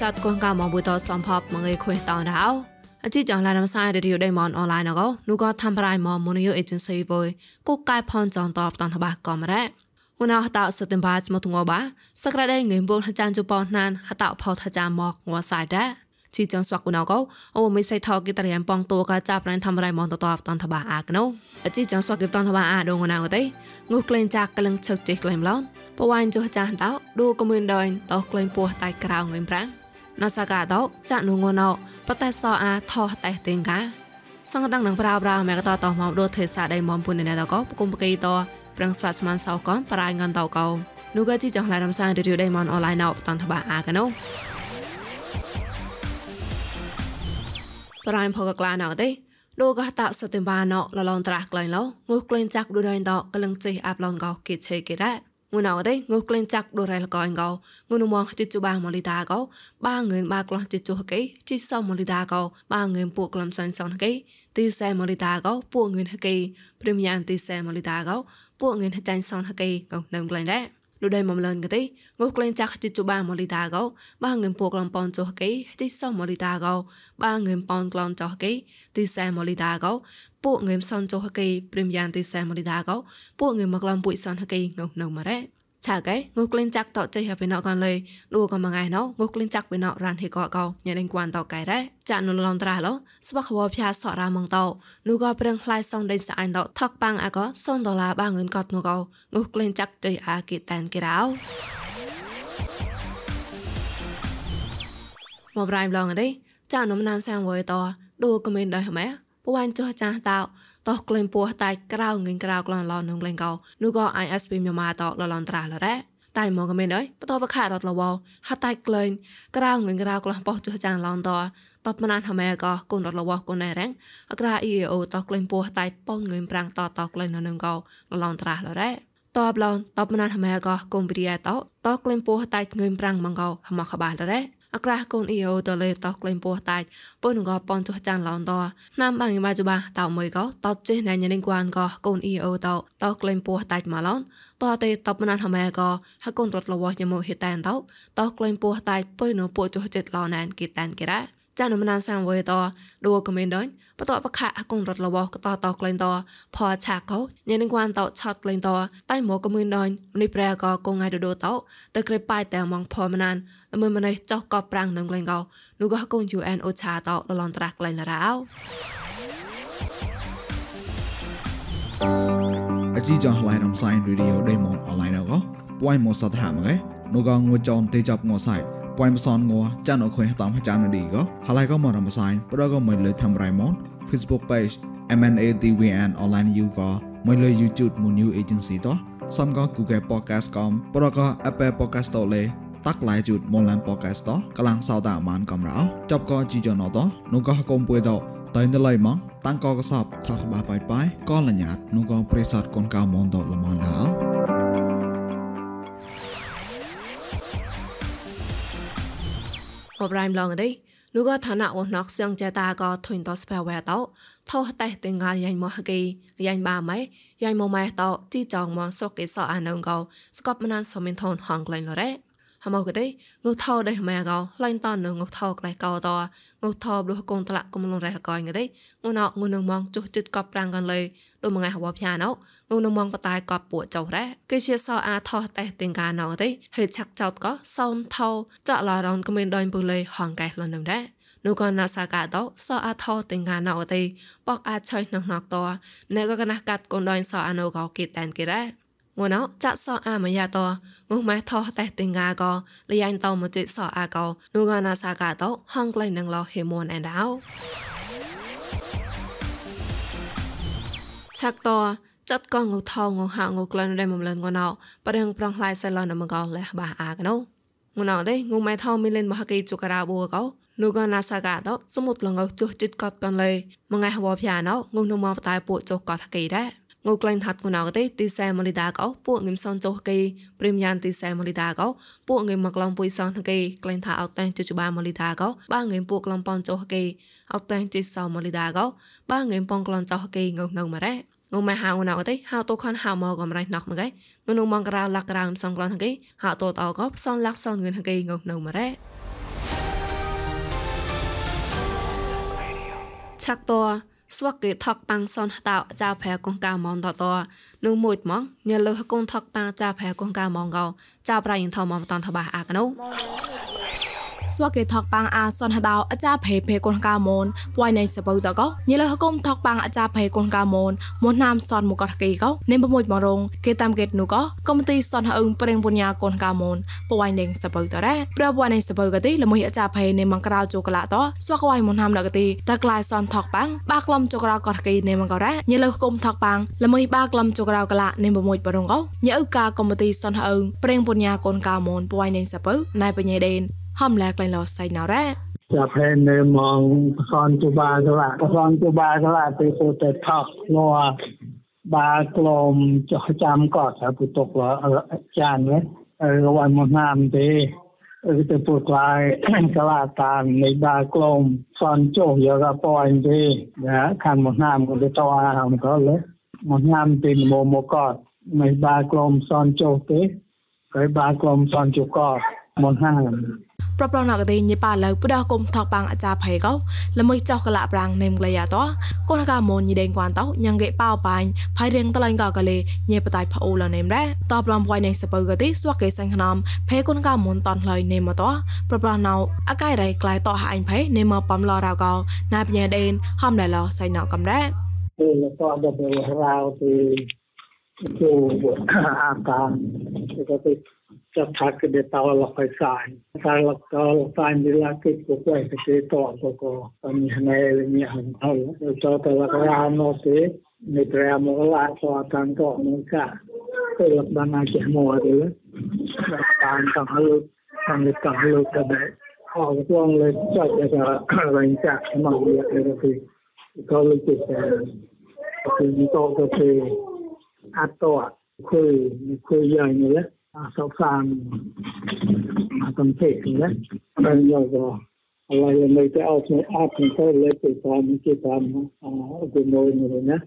សាទកងកាមកបុតសំផបមកឯခွေតោដៅអជីចងឡានំសាយរីយដេមនអនឡាញកោនូក៏ធ្វើប្រៃមកមូនីយអេเจนស៊ីបុយគូកែផនចងតបតនតបាកំរ៉ាវណោះតោសតិមបាចមកទងបាសក្រដេងឹមបុលចានជប៉ុនណានហតោផោថាចាមកងួសាយដែរជីចងស្វាក់គុណកោអូមិនសៃថោគិតរៀនប៉ងតួកាចាប់រ៉ានធ្វើរៃមនតតបតនតបាអាកណូអជីចងស្វាក់គិតតនតបាអាដងណាវទេងុះក្លែងចាក់ក្លឹងឆឹកចេះក្លែងឡនបវ៉ាញចុះចាស់តោឌូកមិនដេញតោក្លែងពោះតៃក្រៅងឹមប្រាំង ណាសាកាតោចាក់នងណោបតែសអាថោតែតេងកាសង្កតាំងនឹងប្រាប្រាមែកតតមកដូទេសាដៃមុំពុនណែតកោគុំបកីតោប្រាំងស្វាស្មានសោកនប្រៃងនតោកោនូកជីចងឡៃរំសានរីយដៃមនអនឡាញណោតនតបាអាកណូប្រៃផកក្លាណោទេលោកកតសតិបាណោលឡងត្រាស់ក្លែងឡោងុះក្លែងចាក់ឌូដៃតោកលឹងជិះអាប់ឡងកោគេឆេគេរ៉ា ងួនអត់ទេងុះក្លែងចាក់ដូរ៉ៃលកអងកោងួនមកជិជបាម៉លីតាកោបាងឿនបាក្លោះជិជុហកេជិសមលីតាកោបាងឿនពួកក្លំសាញ់សនហកេទីសែម៉លីតាកោពួកងឿនហកេព្រីមយ៉ាងទីសែម៉លីតាកោពួកងឿនហចាញ់សនហកេកោនៅក្លែងដែរ លុដៃមកលឿនកទេងុះក្លែងចាក់ជិជបាម៉លីតាកោបាងឿនពួកក្លំប៉នចុហកេជិសមលីតាកោបាងឿនប៉នក្លំចុហកេទីសែម៉លីតាកោពួកងឿនសនចុហកេព្រីមយ៉ាងទីសែម៉លីតាកោពួកងឿនមកក្លំពួយសនហកេងុះនៅម៉ារ៉េ ឆាកែងូក្លិនចាក់តចេះពីណកកនលេលូក៏មកថ្ងៃណោងូក្លិនចាក់ពីណរានហេកកោញ៉ែនឹងគួនតកែរ៉ាចានុលនត្រាឡោស្វខវភ័សរាមងតោនូក៏ប្រឹងខ្លាយសំដេញស្អាញតោថកប៉ាំងអាក៏សុនដុល្លារបាងឿនកត់នូក៏ងូក្លិនចាក់ចេះអាគីតានគេរោមកប្រៃឡងទេចានុមណានសាំងវយតដូក៏មិនដែរម៉ែ ពួនចោះចាស់តោតោះក្លែងពោះតែក្រៅងិញក្រៅក្លងឡោនុងក្លែងកោនោះក៏ ISP ញោមតោលលនត្រាលរ៉ាតែមកក៏មិនអីបតបខាតតលវហតតែក្លែងក្រៅងិញក្រៅក្លងបោះចោះចាស់ឡងតោតបមណានហមែក៏គុនរលវគុនណែរាំងអក្រា EAO តោះក្លែងពោះតែប៉ងងិញប្រាំងតតក្លែងនៅនឹងកោលលនត្រាលរ៉ាតបឡងតបមណានហមែក៏គុំព្រីតោតោះក្លែងពោះតែងិញប្រាំងមកកោហមកក្បាលរ៉ា អក្រាស់កូនអ៊ីអូតលេតក្លែងពោះតាច់ពុនងប៉ុនចុះចានឡនតណាំបាងបាជបាតមួយកោតចេះណែញ៉ាងគួនកោកូនអ៊ីអូតតក្លែងពោះតាច់ម៉ាឡនតទេតបណានហមែកោហកូនរត់លវញមហេតានតតក្លែងពោះតាច់ពុយនៅពោះចុះចិត្តឡណានគីតានគេរ៉ា ចានមណានសាំវេតឌូកមេនដនបតបខៈអកងរត់លវកតតក្លែងតផអឆាកោញ៉នឹងគួនតឆតក្លែងតតៃមកកមេនដននេះប្រែកកងថ្ងៃដូតតទៅក្រេប៉ៃតែមងផមណានល្មើម្នេះចោះកប្រាំងនឹងក្លែងកោនោះក៏កង UN អូឆាតលលនត្រាស់ក្លែងលរោអជីចងឡៃរំសាយរីឌីអូដេម៉ុនអនឡាញកោពួយមកសតហាមកឯនោះក៏ងួចចនទេចាប់ងួសា ពួយមសនងចានអខុយតាមចាំនឌីក៏ហើយក៏មករំសាយប្រក៏មិនលើធ្វើរៃម៉ង Facebook page MNADWN online you ក៏មិនលើ YouTube មួយ new agency តោះសំក៏ Google podcast កំប្រក៏ Apple podcast តលេតាក់ឡាយជូតមនឡាន podcast តោះកំឡាំងសោតអាម៉ានកំរោចប់ក៏ជីយ៉ណតោះនោះក៏កុំពួយតោតៃណឡៃម៉ងតាំងក៏កសបថាក្បាបាយបាយក៏លញ្ញាតនោះក៏ប្រេសតកូនកៅមនតលមនដល់ បបរៃមឡងទេនោះក៏ឋានៈវណកសៀងចតាក៏ធុញតស្ពែវែតោថោតែទាំងងាយ៉ាញ់មកហកេយ៉ាញ់បាម៉ៃយ៉ាញ់មកម៉ែតោជីចងមកសុកកេសអានងកោស្កបមណានសមិនថនហងក្លែងលរ៉េ ហមកទេងុថោដេម៉ែកោឡៃតនងុថោក្លែកោតងុថោបលុកូនតឡាកុំលងរ៉េកោងទេងុណោងុនងមងចុះចិត្តកបប្រាំងកាន់លេដូចមួយថ្ងៃហវភៀណោងុនងមងបតាយកបពួចោរ៉េគេជាសអាថោតែទាំងកាណោទេហេឆាក់ចោតក៏សោនថោចកឡរនក៏មានដេញពុលេហងកែលនឹងដែរនោះក៏ណាសាកាតោសអាថោទាំងកាណោទេបកអាចឆៃណងណកតណែក៏កណះកាត់កូនដេញសអាណូក៏គេតែនគេដែរ ងួនអោចាក់សអាមយ៉ាតងុម៉ែថោតែតិងកាក៏លយ៉ាញ់តមកจิตសអាក៏នូកណាសាកាតហងក្លែងនឹងឡោហេមនអែនដៅឆាក់តចាត់កងងថងងហាងងក្លែងដែលមកលឹងងណោប្រឹងប្រងខ្លាយសៃឡនមកកលះបាអាកណោងណោទេងម៉ែថោមីលេនមហកេជុការ៉ាបូកោនូកណាសាកាតសមុទ្រលងចុះចិត្តកត់កនលេមងៃហវភៀណោងងនមកបតាយពួកចុះកត់ហកេដែរ ងូក្លែងថាត់គណៅទេទីសែមលីដាកោពួកងឹមសនចុះគេព្រមយ៉ាងទីសែមលីដាកោពួកងឹមមកឡងពុយសនគេក្លែងថាអត់តែងជជបាមលីដាកោបាងឹមពួកក្លំប៉នចុះគេអត់តែងជិសោមលីដាកោបាងឹមប៉ងក្លំចុះគេងើនៅមករ៉េងុំមកហៅណៅទេហៅតូខនហៅមកកំរៃណោះមកឯងងមកក្រៅលាក់ក្រៅសំក្លងគេហៅតូតអកោផ្សនលាក់សនងឿនគេងើនៅមករ៉េឆាក់ត ស្វកគេថកប៉ាំងសនតោចៅផែកងកាមនតតនឹងមួយហ្មងញ៉លះកងថកប៉ាំងចៅផែកងកាមងកោចៅប្រៃថមមតនតបាអាកណូ ស្វកេថកប៉ាំងអាសនហដៅអាចារ្យភេភេកូនកាមូនពួយនៃសបើតកោញលះគុំថកប៉ាំងអាចារ្យភេកូនកាមូនមុនណាមសនមកកកេកោនេមប្រមួយមករងគេតាមកេតនូកោកុំទីសនហអឹងប្រេងបុញ្ញាកូនកាមូនពួយនៃសបើតរ៉ាប្រពួយនៃសបើកទីល្មួយអាចារ្យភេនេមក្រៅជូកឡាតស្វកវៃមុនណាមលកទីតក្លាយសនថកប៉ាំងបាក្លំជូក្រៅកកេនេមករ៉ាញលះគុំថកប៉ាំងល្មួយបាក្លំជូក្រៅកឡានេមប្រមួយបរងកោញអឹកាកុំទីសនហអឹងប្រេងបុញ្ញាកូនកាមូនពួយនៃសបើណៃបញ្ញាដេន ហំលែក្លែងលោសៃណរ៉ាចាប់ហេនៅមកប្រសនជបាក្លាប្រសនជបាក្លាទៅទៅទៅថកងัวបាក្លមចោះចាំកត់ហើយពុទុកចាននេះរវល់មកណាមទេអឺទៅពុតឡាយកលាតាននៃបាក្លមសនចុះយកប៉អញទេណាខាងមកណាមក៏ទៅតអាហមក៏លើមកណាមទីមកមកកត់នៃបាក្លមសនចុះទេហើយបាក្លមសនចុះកត់មកហាង ប្រប្រណកទេញីប៉ាលើពដគុំថកបាំងអាចារ្យភ័យកោល្មួយចោះកលៈប្រាំងនេមក្លាយាតកូនកាមូនញីដេងគួនតោញ៉ាងកេប៉ោបាញ់ផៃរៀងតឡៃកកលេញីបតៃផអូលនេមរ៉ាតបឡំពួយនៃសពើកទេស្វកកេសាញ់ខ្នំភេកូនកាមូនតនလှយនេមតប្រប្រណៅអកាយរៃក្លាយតហាអញភេនេមបំឡរៅកោណាបញ្ញាដេនហំដែលឡសៃណៅកំរ៉ាពេលតបដល់រៅទីជូអាកាទៅទៅ จะทักเดตาวลกไปสายสายลักตาวลกสายมีลากิกุกไว้ตะเกตอตกตอนนี้ในเรื่องนี้หันเอาเจ้าตะลักรามโน้ตสิในแตรมกลาพอทางก็มึงกะก็ลักบานาเกมัวเลยตามตังฮลุทางเตังฮลุกระเบออกกว้องเลยจัดจะอะไรจากมาเรียกเลยก็คือก็เลยติดแต่คือมีโตก็คืออัตโตคุยคุยใหญ่เนี่ย asaltaram a Panteca, né? Agora, ela ia meio que ao controle, porque estava muito tarde, o governo, né?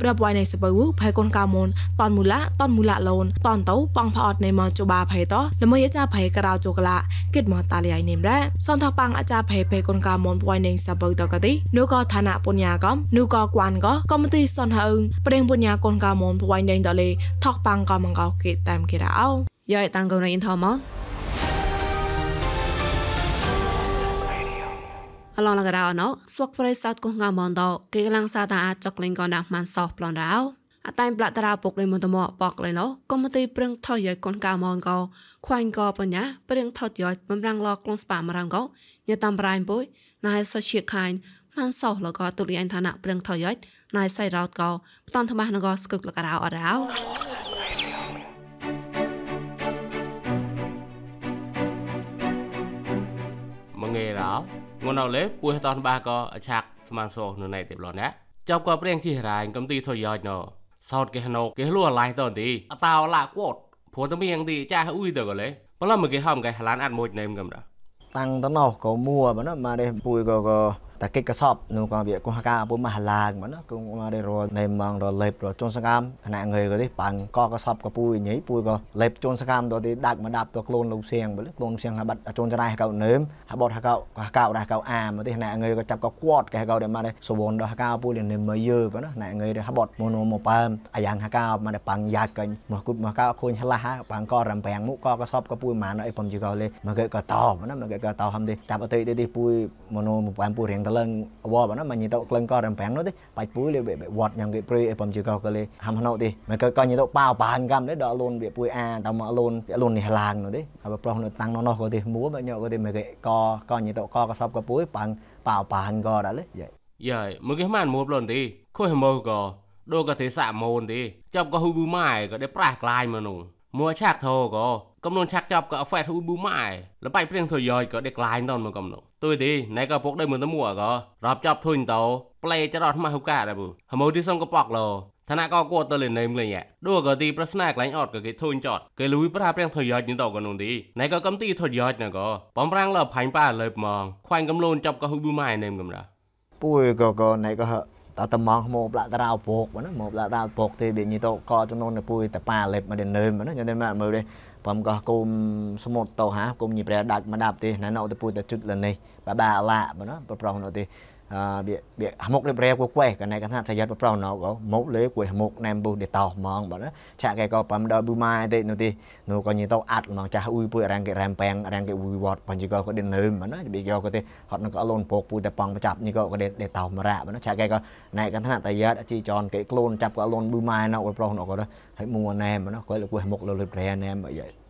ប្រាប់វាយនៃសបើភ័យកូនកៅមុនតនមូឡាតនមូឡាលូនតនទៅប៉ងផអត់នៃមកជបាភ័យតល្មើអាចារភ័យក្រៅជូកឡាគិតមកតាលីៃនេមរ៉ាសនថប៉ងអាចារភ័យភ័យកូនកៅមុនវាយនៃសបើតកទីនូក៏ឋានៈពុញ្ញាកំនូក៏គួនក៏កំទីសនហឹងប្រេងពុញ្ញាកូនកៅមុនវាយនៃតលេថកប៉ងក៏មកកោគេតាមគេរ៉ោយាយតាំងកូនអ៊ីនថម ឡងលករោណោស្វកប្រេសាទកងងាមនដោគេកលាំងសាតាអាចចកលេងកណាម៉ាន់សោះប្លន់រោអតែងប្លាក់តារាពុកលេមន្តមកបកលេណោកុំទីប្រឹងថយយកកូនកៅមនកោខ្វាញ់កោបញ្ញាប្រឹងថតយកបំរាំងលក្លងស្ប៉ាមរងកោញតាមប្រៃបុយណៃសជាខាញ់ម៉ាន់សោះលកទុលីអញឋានៈប្រឹងថយយកណៃសៃរោតកោផ្តនថ្មះនកស្កឹកលករោអរោងួ នអលេពួយតនបាក៏អឆាក់ស្មានសោនៅណៃទេប្លណាចាប់ក៏ព្រៀងជីរាញកំទីថយយោណសោតគេណូគេលួឡៃតនទីអតោឡាគតព្រោះតែមានទីចាអ៊ុយទៅក៏លេប្លមកគេហំគេឡានអត់មួយណេមកំដាតាំងតណោក៏មួបណាមកនេះពួយក៏ក៏ តែកិច្ចកសបនៅក៏វាគោះកាពុំមហឡាងមកណាគងមកได้រនៃម៉ងរលេបរជន់សកម្មខណៈងើក៏នេះបាំងក៏កសបក៏ពួយញីពួយក៏លេបជន់សកម្មទៅទីដាច់មកដាប់ទៅខ្លួនលោកសៀងបើខ្លួនសៀងហាបាត់ជន់ចរៃកៅនឹមហាបត់ហាកៅក៏កៅដែរកៅអាមកទីខណៈងើក៏ចាប់ក៏គាត់កែកៅដែរមកដែរសវនដល់កៅពួយនឹងមើយើបើណាខណៈងើដែរហាបត់មកនោមកប៉ាមអាយ៉ាងហាកៅមកដែរបាំងយ៉ាកាញ់មកគុតមកកៅខូនឆ្លាស់បាំងក៏រំបាំងមុខក៏កសបក៏ពួយមកអីបំជិកលេមកគេក៏តណាមកគេក៏តហំទេចាប់អតិទីពួយមកនោមកប៉ាមពួយរៀងតលឹងវបណាមកញីតក្លឹងក៏រំប្រាំងនោះទេបាច់ពួយលេវត្តយ៉ាងគេព្រីអីបំជិកក៏លេហាំណោទេមកក៏ក៏ញីតប៉ាបាញកំទេដល់លូនវាពួយអាតមកលូនលូននេះឡាងនោះទេហើយប្រុសនៅតាំងនោះក៏ទេមួមកញោក៏ទេមកគេក៏ក៏ញីតក៏ក៏សបក៏ពួយបាំងប៉ាបាញក៏ដល់លេយាយយាយមកគេម៉ានមួបលូនទេខុយមកក៏ដូក៏ទេសាមូនទេចាប់ក៏ហ៊ូប៊ូម៉ាយក៏ได้ប្រាស់ក្លាយមកនោះ មួឆាក់ធោក៏កំនួនឆាក់ចាប់ក៏អហ្វេតហ៊ូប៊ូម៉ាយលបៃព្រៀងធយយក៏ได้ក្លាយតនមកកំនោះទុយទីណៃក៏ពុកដៃមើលទៅមួក៏រាប់ចាប់ធុញតោប្លេចរត់មកហុកាដែរប៊ូហមោទីសំក៏ប៉កលោឋានៈក៏គួតទៅលេណេមលេញដូក៏ទីប្រស្នាក្លែងអត់ក៏គេធុញចតគេលួយប្រាព្រៀងថយយញតក៏នោះទីណៃក៏កំទីថយយណក៏បំប្រាំងលើផាញ់ប៉ាលើមងខ្វាញ់កំលូនចាប់ក៏ហ៊ូប៊ូម៉ាយណេមកំដាពួយក៏ក៏ណៃក៏ តតំងមកប្លាក់តារោពកណាមកប្លាក់តារោពកទេវាញីតក៏ចំនួនពួយតប៉ាលេបមកដេនឹមណាញ៉ាំតែមើលទេបំក៏គុំសមុទ្រតោហាគុំញីប្រែដាច់មកដាប់ទេណែនៅទៅពួយតែជុតលនេះបាបាឡាបើណាប្រប្រងនោះទេ វាវាហមុករៀបរៀបគួរគួរកណែកថាថាយត់ប្រោណោកមកលេគួរហមុកណែមបុសដេតោហ្មងបាទឆាក់គេក៏បំដល់ប៊ូម៉ាទេនោះទីនោះក៏ញីតោអាត់ហ្មងចាស់អ៊ុយពួយរាំងគេរ៉ែមប៉ែងរាំងគេអ៊ុយវត្តបញ្ជីក៏ក៏ដេនឹមបាទណាវាយកក៏ទេហត់នឹងក៏លូនពកពួយតែប៉ងប្រចាប់ញីក៏ក៏ដេតោមរៈបាទណាឆាក់គេក៏ណែកថាថាយត់ជីចនគេខ្លួនចាប់ក៏លូនប៊ូម៉ាណោប្រោណោក៏ហើយមួណែមបាទណាគាត់លគួរហមុកលលុយប្រែណែមបាទយាយ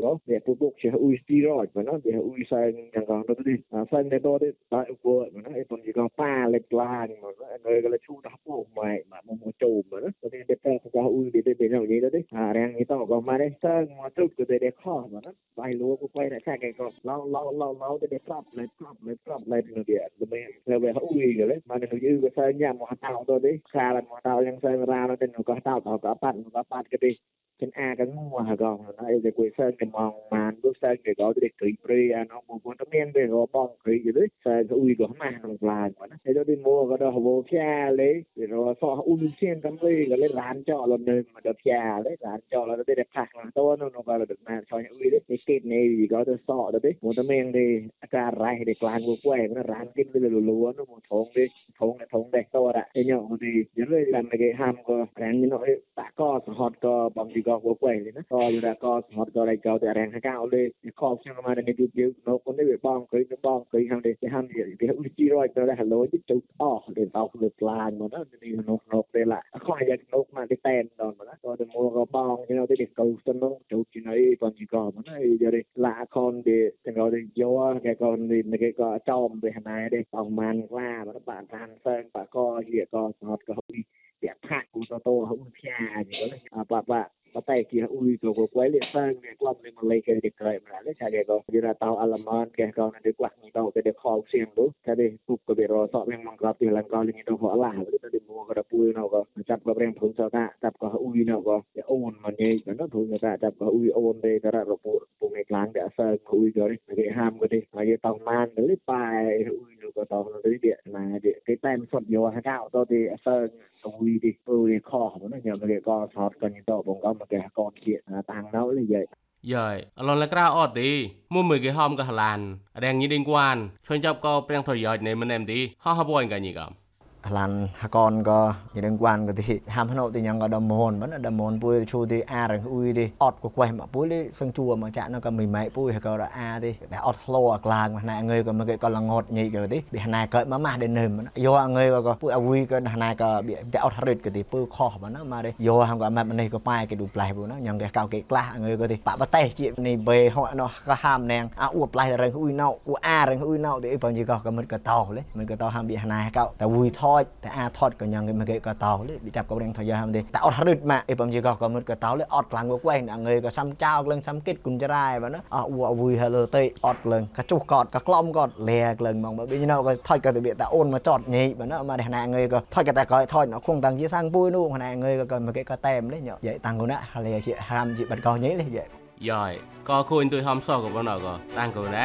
mình rồi về họ ui rồi đấy mà nó như cái sang nhà mà tao tôi đấy xa là mà tao ยัง sang ra nó tên nó có tao tao có bắt nó có bắt cái đi ចឹងអាកងមកកងហើយតែគួយសើកមងបានដូចសើគេក៏ទៅគ្រីព្រីអានោះមកទៅមានវាក៏បងគ្រីយទៅសើក៏អ៊ុយក៏ម៉ាស់ក្នុងខ្លាចមកណាហើយទៅមកក៏ដល់ហវផ្យាលេវារសអ៊ុយសៀនកំលេក៏លេ ឡានចោលនៅមកដល់ផ្យាលេឡានចោលទៅតែផាក់ទៅនោះនោះក៏ដល់ណាចោលអ៊ុយនេះគេនេះក៏ទៅសក់ទៅមកទៅមានទេអាការរ៉ៃទេខ្លាញ់គួយណារានគិនលលលនោះមកថងទេថងថងដែរតរឯញ៉ូទីយល់តែគេហាមក៏រាននេះតាក៏សហតក៏បងទីក៏វែងណាក៏យល់ក៏សហតក៏រៃក៏តែរាំងកៅលេខំខ្ញុំមកនេះយូរនៅคนនេះបងគ្រីបងគ្រីហាំទេហាំវាឧជីរយទៅហឡូជិទៅអស់ទៅតោលើក្លាញមកណានេះនោះនោះទេឡាខ្លាចយកនោះមកទៅតែនដល់មកណាក៏ទៅមកក៏បងខ្ញុំទៅកៅទៅនោះទៅជាណៃបងជីក៏មកណាយល់ឡាខនទេទាំងក៏ទៅយកគេក៏នេះគេក៏ចំទៅណែទេបងម៉ានក្លាមកបានតាមសើងបាក៏ជាក៏សហតក៏វាផាក់គូតតោហុំផ្សាយនេះបាបា patay kia ui ko ko kwai le sang ne kwam le ma malai ke de kai ma le cha ge ko jira tau alaman ke ko na de kwak ni tau ke de khol siang lu cha de pup ko be ro so meng mang krap ti lan ko le ni to ho la le de mu ko da pui no ko chap ko breng phung so ta chap ko ui no ko de on ma ne ko no thu ta chap ko ui on de ta ra ro pu pu me klang de sa ko ui ko ri ge ham ko de ma ye tau man le pai ui lu ko tau no de de na de cái tem sot yo ha ka to de sa ui de pu ui kho no nó ma ge ko sot ko ni to bong ko có mà cái con kia tăng nó là vậy យាយអឡនលក្រៅអត់ទីមុំមួយគេហំកហឡានរៀងញីដេងគួនឈុនចាប់ក៏ព្រៀងថយយាយនៃមិនអែមទីហោះហបួយកញីកំ lan hakon ko ni deng kwan ko ti ham hano ti nyang ko da mon ban da mon pu chu ti a rang ui đi ọt ko kwai ma pu li sang chua ma cha nó ko mi mai pu ha ko da a ti da ọt hlo a klang ma na người ko ma ke ko la ngot nhị ko ti bi na ko ma ma de nem yo người ko pu a ui ko na ko bi da ọt rit ko ti pu kho ma na ma de yo ham ko ma ma ni ko pai ke du plai pu na nyang ke kau ke klah người ko ti pa ba te chi ni be ho no ka ham neng a u plai rang ui nau u a rang ui nau ti pa ji ko ko mit ko tao le mit ko tao ham bi na ka ta ui tho តែអាថតក៏ញ៉ាំគេមកក៏តោលេពីចាប់ក៏រៀងថយ ham ទេតែអត់រឹតម៉ាអីបំជាក៏ក៏មិនក៏តោលេអត់ខ្លាំងមកវែងអងើក៏សាំចោក្លឹងសាំគិតគុំចរាយបាទណាអអ៊ូអវុយហលើទេអត់ក្លឹងក៏ចុះក៏ក៏ក្លំក៏លែក្លឹងមកបើញ៉ៅក៏ថយក៏ទៅវាតែអូនមកចតញីបាទណាមកណាងើក៏ថយក៏តែក៏ថយ nó không tăng chia sang bui nu ណាងើក៏មកគេក៏តែមលេញ៉ vậy tăng cô nè hay là chị ham chị bật con nhí lên vậy យាយក៏គួនទុយហំសក៏បងណក៏តាំងគូណែ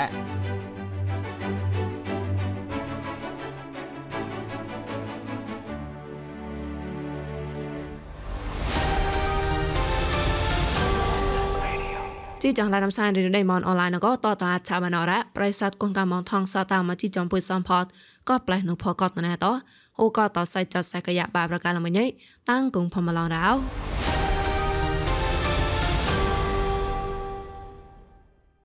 ជីចងឡានំសានរីដេមនអនឡាញក៏តតអាឆាបានអរ៉ាប្រិស័តកងកាមងថងសាតាមកជីចំពុយសំផតក៏ផ្លែនុផកតណែតអូក៏តសៃចាត់សៃកយ៉ាបាប្រកាលមញៃតាំងគងផមឡងរោ